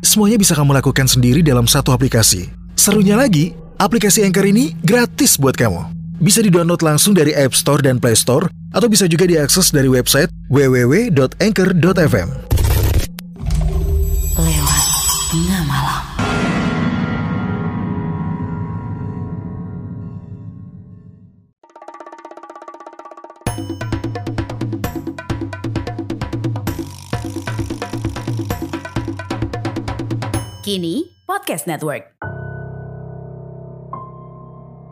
semuanya bisa kamu lakukan sendiri dalam satu aplikasi. Serunya lagi, aplikasi Anchor ini gratis buat kamu. Bisa didownload langsung dari App Store dan Play Store, atau bisa juga diakses dari website www.anchor.fm. Lewat Tengah Malam. Kini Podcast Network.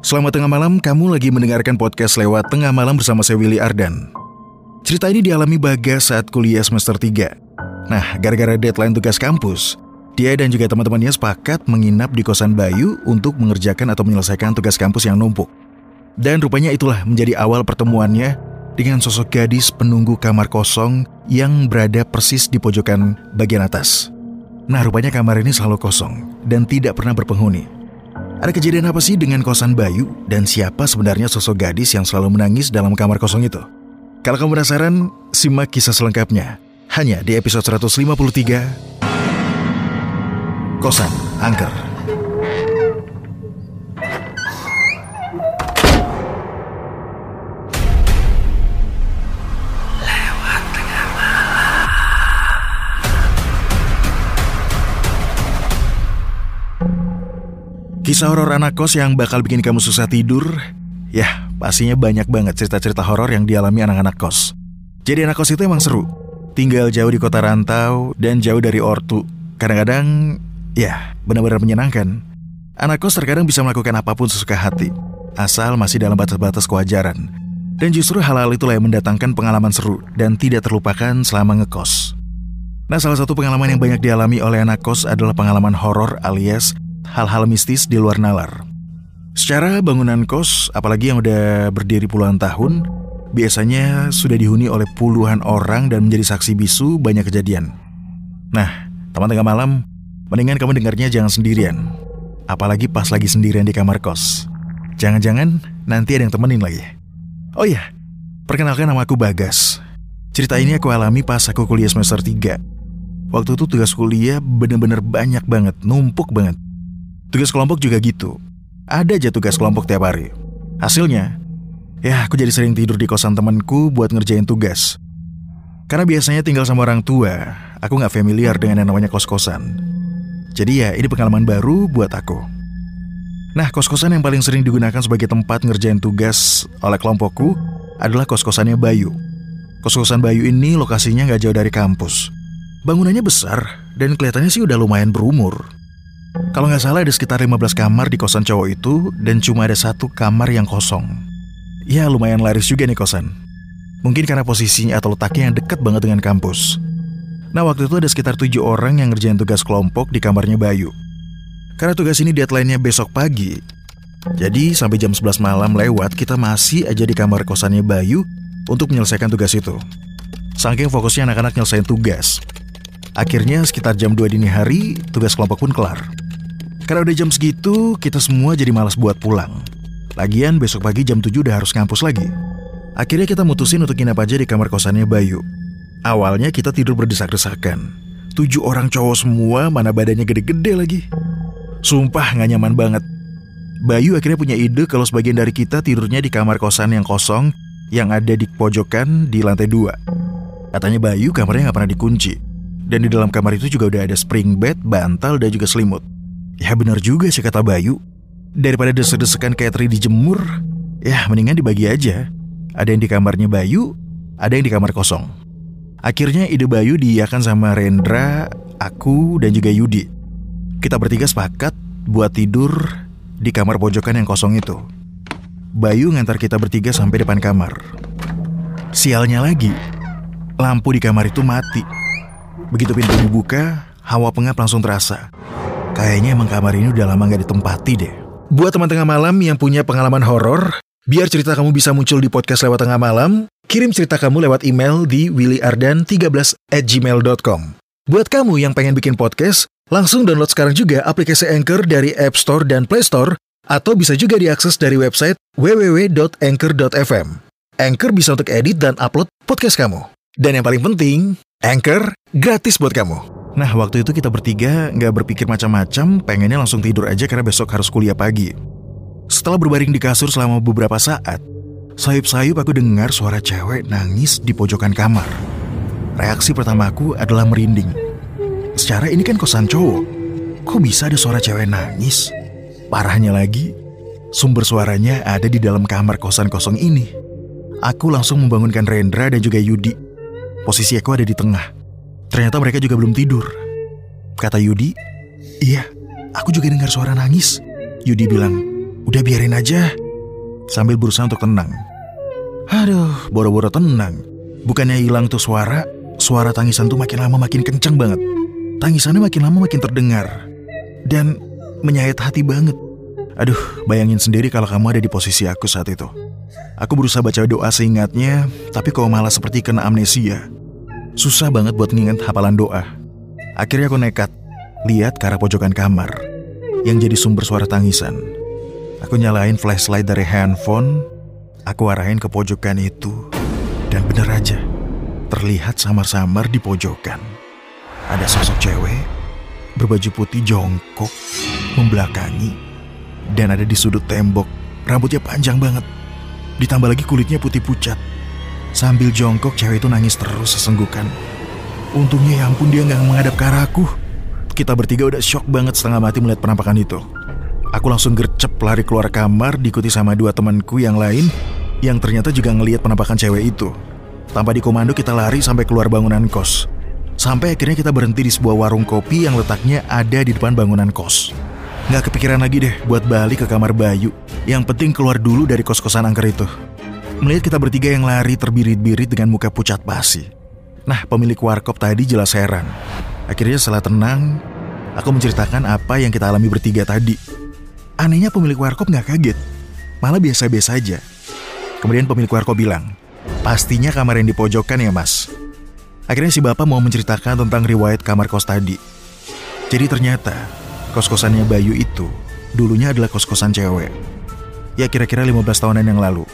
Selamat tengah malam, kamu lagi mendengarkan podcast lewat tengah malam bersama saya Willy Ardan. Cerita ini dialami Bagas saat kuliah semester 3. Nah, gara-gara deadline tugas kampus, dia dan juga teman-temannya sepakat menginap di kosan Bayu untuk mengerjakan atau menyelesaikan tugas kampus yang numpuk. Dan rupanya itulah menjadi awal pertemuannya dengan sosok gadis penunggu kamar kosong yang berada persis di pojokan bagian atas. Nah, rupanya kamar ini selalu kosong dan tidak pernah berpenghuni. Ada kejadian apa sih dengan kosan Bayu dan siapa sebenarnya sosok gadis yang selalu menangis dalam kamar kosong itu? Kalau kamu penasaran, simak kisah selengkapnya hanya di episode 153 Kosan Angker. Kisah horor anak kos yang bakal bikin kamu susah tidur? Ya, pastinya banyak banget cerita-cerita horor yang dialami anak-anak kos. Jadi anak kos itu emang seru. Tinggal jauh di kota rantau dan jauh dari ortu. Kadang-kadang, ya, benar-benar menyenangkan. Anak kos terkadang bisa melakukan apa pun sesuka hati, asal masih dalam batas-batas kewajaran. Dan justru hal-hal itulah yang mendatangkan pengalaman seru dan tidak terlupakan selama ngekos. Nah, salah satu pengalaman yang banyak dialami oleh anak kos adalah pengalaman horor alias hal-hal mistis di luar nalar. Secara bangunan kos, apalagi yang udah berdiri puluhan tahun, biasanya sudah dihuni oleh puluhan orang dan menjadi saksi bisu banyak kejadian. Nah, teman tengah malam, mendingan kamu dengarnya jangan sendirian. Apalagi pas lagi sendirian di kamar kos. Jangan-jangan nanti ada yang temenin lagi. Oh iya, perkenalkan nama aku Bagas. Cerita ini aku alami pas aku kuliah semester 3. Waktu itu tugas kuliah bener-bener banyak banget, numpuk banget. Tugas kelompok juga gitu. Ada aja tugas kelompok tiap hari. Hasilnya, ya aku jadi sering tidur di kosan temanku buat ngerjain tugas. Karena biasanya tinggal sama orang tua, aku nggak familiar dengan yang namanya kos-kosan. Jadi ya ini pengalaman baru buat aku. Nah, kos-kosan yang paling sering digunakan sebagai tempat ngerjain tugas oleh kelompokku adalah kos-kosannya Bayu. Kos-kosan Bayu ini lokasinya nggak jauh dari kampus. Bangunannya besar dan kelihatannya sih udah lumayan berumur. Kalau nggak salah ada sekitar 15 kamar di kosan cowok itu dan cuma ada satu kamar yang kosong. Ya lumayan laris juga nih kosan. Mungkin karena posisinya atau letaknya yang dekat banget dengan kampus. Nah waktu itu ada sekitar tujuh orang yang ngerjain tugas kelompok di kamarnya Bayu. Karena tugas ini deadline-nya besok pagi. Jadi sampai jam 11 malam lewat kita masih aja di kamar kosannya Bayu untuk menyelesaikan tugas itu. Saking fokusnya anak-anak nyelesain tugas. Akhirnya sekitar jam 2 dini hari, tugas kelompok pun kelar. Karena udah jam segitu, kita semua jadi malas buat pulang. Lagian besok pagi jam 7 udah harus kampus lagi. Akhirnya kita mutusin untuk nginap aja di kamar kosannya Bayu. Awalnya kita tidur berdesak-desakan. Tujuh orang cowok semua, mana badannya gede-gede lagi. Sumpah gak nyaman banget. Bayu akhirnya punya ide kalau sebagian dari kita tidurnya di kamar kosan yang kosong yang ada di pojokan di lantai dua. Katanya Bayu kamarnya gak pernah dikunci. Dan di dalam kamar itu juga udah ada spring bed, bantal, dan juga selimut. Ya benar juga sih kata Bayu. Daripada desek-desekan kayak teri dijemur, ya mendingan dibagi aja. Ada yang di kamarnya Bayu, ada yang di kamar kosong. Akhirnya ide Bayu diiakan sama Rendra, aku, dan juga Yudi. Kita bertiga sepakat buat tidur di kamar pojokan yang kosong itu. Bayu ngantar kita bertiga sampai depan kamar. Sialnya lagi, lampu di kamar itu mati. Begitu pintu dibuka, hawa pengap langsung terasa. Kayaknya emang kamar ini udah lama gak ditempati deh. Buat teman tengah malam yang punya pengalaman horor, biar cerita kamu bisa muncul di podcast lewat tengah malam, kirim cerita kamu lewat email di willyardan13 at gmail.com. Buat kamu yang pengen bikin podcast, langsung download sekarang juga aplikasi Anchor dari App Store dan Play Store, atau bisa juga diakses dari website www.anchor.fm. Anchor bisa untuk edit dan upload podcast kamu. Dan yang paling penting, Anchor gratis buat kamu. Nah, waktu itu kita bertiga nggak berpikir macam-macam, pengennya langsung tidur aja karena besok harus kuliah pagi. Setelah berbaring di kasur selama beberapa saat, sayup-sayup aku dengar suara cewek nangis di pojokan kamar. Reaksi pertamaku adalah merinding. Secara ini kan kosan cowok, kok bisa ada suara cewek nangis? Parahnya lagi, sumber suaranya ada di dalam kamar kosan kosong ini. Aku langsung membangunkan Rendra dan juga Yudi. Posisi aku ada di tengah. Ternyata mereka juga belum tidur. Kata Yudi, iya, aku juga dengar suara nangis. Yudi bilang, udah biarin aja. Sambil berusaha untuk tenang. Aduh, boro-boro tenang. Bukannya hilang tuh suara, suara tangisan tuh makin lama makin kenceng banget. Tangisannya makin lama makin terdengar. Dan menyayat hati banget. Aduh, bayangin sendiri kalau kamu ada di posisi aku saat itu. Aku berusaha baca doa seingatnya, tapi kok malah seperti kena amnesia. Susah banget buat nginget hafalan doa. Akhirnya aku nekat, lihat ke arah pojokan kamar, yang jadi sumber suara tangisan. Aku nyalain flashlight dari handphone, aku arahin ke pojokan itu, dan bener aja, terlihat samar-samar di pojokan. Ada sosok cewek, berbaju putih jongkok, membelakangi, dan ada di sudut tembok, rambutnya panjang banget. Ditambah lagi kulitnya putih pucat. Sambil jongkok, cewek itu nangis terus sesenggukan. Untungnya ya ampun dia nggak menghadap ke arahku. Kita bertiga udah shock banget setengah mati melihat penampakan itu. Aku langsung gercep lari keluar kamar diikuti sama dua temanku yang lain yang ternyata juga ngelihat penampakan cewek itu. Tanpa dikomando kita lari sampai keluar bangunan kos. Sampai akhirnya kita berhenti di sebuah warung kopi yang letaknya ada di depan bangunan kos. Nggak kepikiran lagi deh buat balik ke kamar Bayu. Yang penting keluar dulu dari kos-kosan angker itu. Melihat kita bertiga yang lari terbirit-birit dengan muka pucat basi. Nah, pemilik warkop tadi jelas heran. Akhirnya setelah tenang, aku menceritakan apa yang kita alami bertiga tadi. Anehnya pemilik warkop nggak kaget, malah biasa-biasa aja. Kemudian pemilik warkop bilang, pastinya kamar yang di pojokan ya mas. Akhirnya si bapak mau menceritakan tentang riwayat kamar kos tadi. Jadi ternyata, kos-kosannya Bayu itu dulunya adalah kos-kosan cewek. Ya kira-kira 15 tahunan yang lalu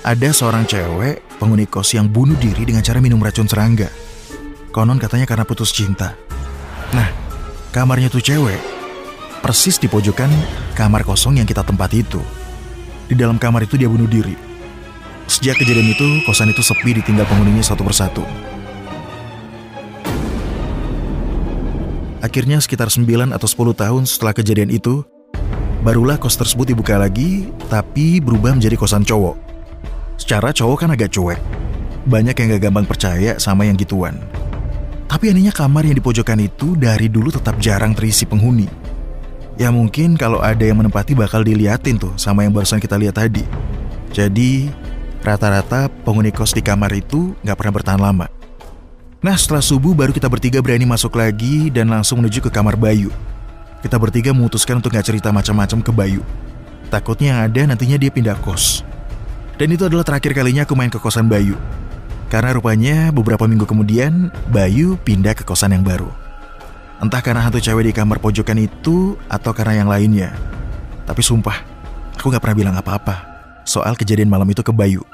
ada seorang cewek penghuni kos yang bunuh diri dengan cara minum racun serangga. Konon katanya karena putus cinta. Nah, kamarnya tuh cewek persis di pojokan kamar kosong yang kita tempati itu. Di dalam kamar itu dia bunuh diri. Sejak kejadian itu, kosan itu sepi ditinggal penghuninya satu persatu. Akhirnya sekitar 9 atau 10 tahun setelah kejadian itu, barulah kos tersebut dibuka lagi, tapi berubah menjadi kosan cowok. Secara cowok kan agak cuek. Banyak yang gak gampang percaya sama yang gituan. Tapi anehnya kamar yang di pojokan itu dari dulu tetap jarang terisi penghuni. Ya mungkin kalau ada yang menempati bakal diliatin tuh sama yang barusan kita lihat tadi. Jadi rata-rata penghuni kos di kamar itu gak pernah bertahan lama. Nah setelah subuh baru kita bertiga berani masuk lagi dan langsung menuju ke kamar Bayu. Kita bertiga memutuskan untuk gak cerita macam-macam ke Bayu. Takutnya yang ada nantinya dia pindah kos. Dan itu adalah terakhir kalinya aku main ke kosan Bayu. Karena rupanya beberapa minggu kemudian Bayu pindah ke kosan yang baru. Entah karena hantu cewek di kamar pojokan itu atau karena yang lainnya. Tapi sumpah, aku gak pernah bilang apa-apa soal kejadian malam itu ke Bayu.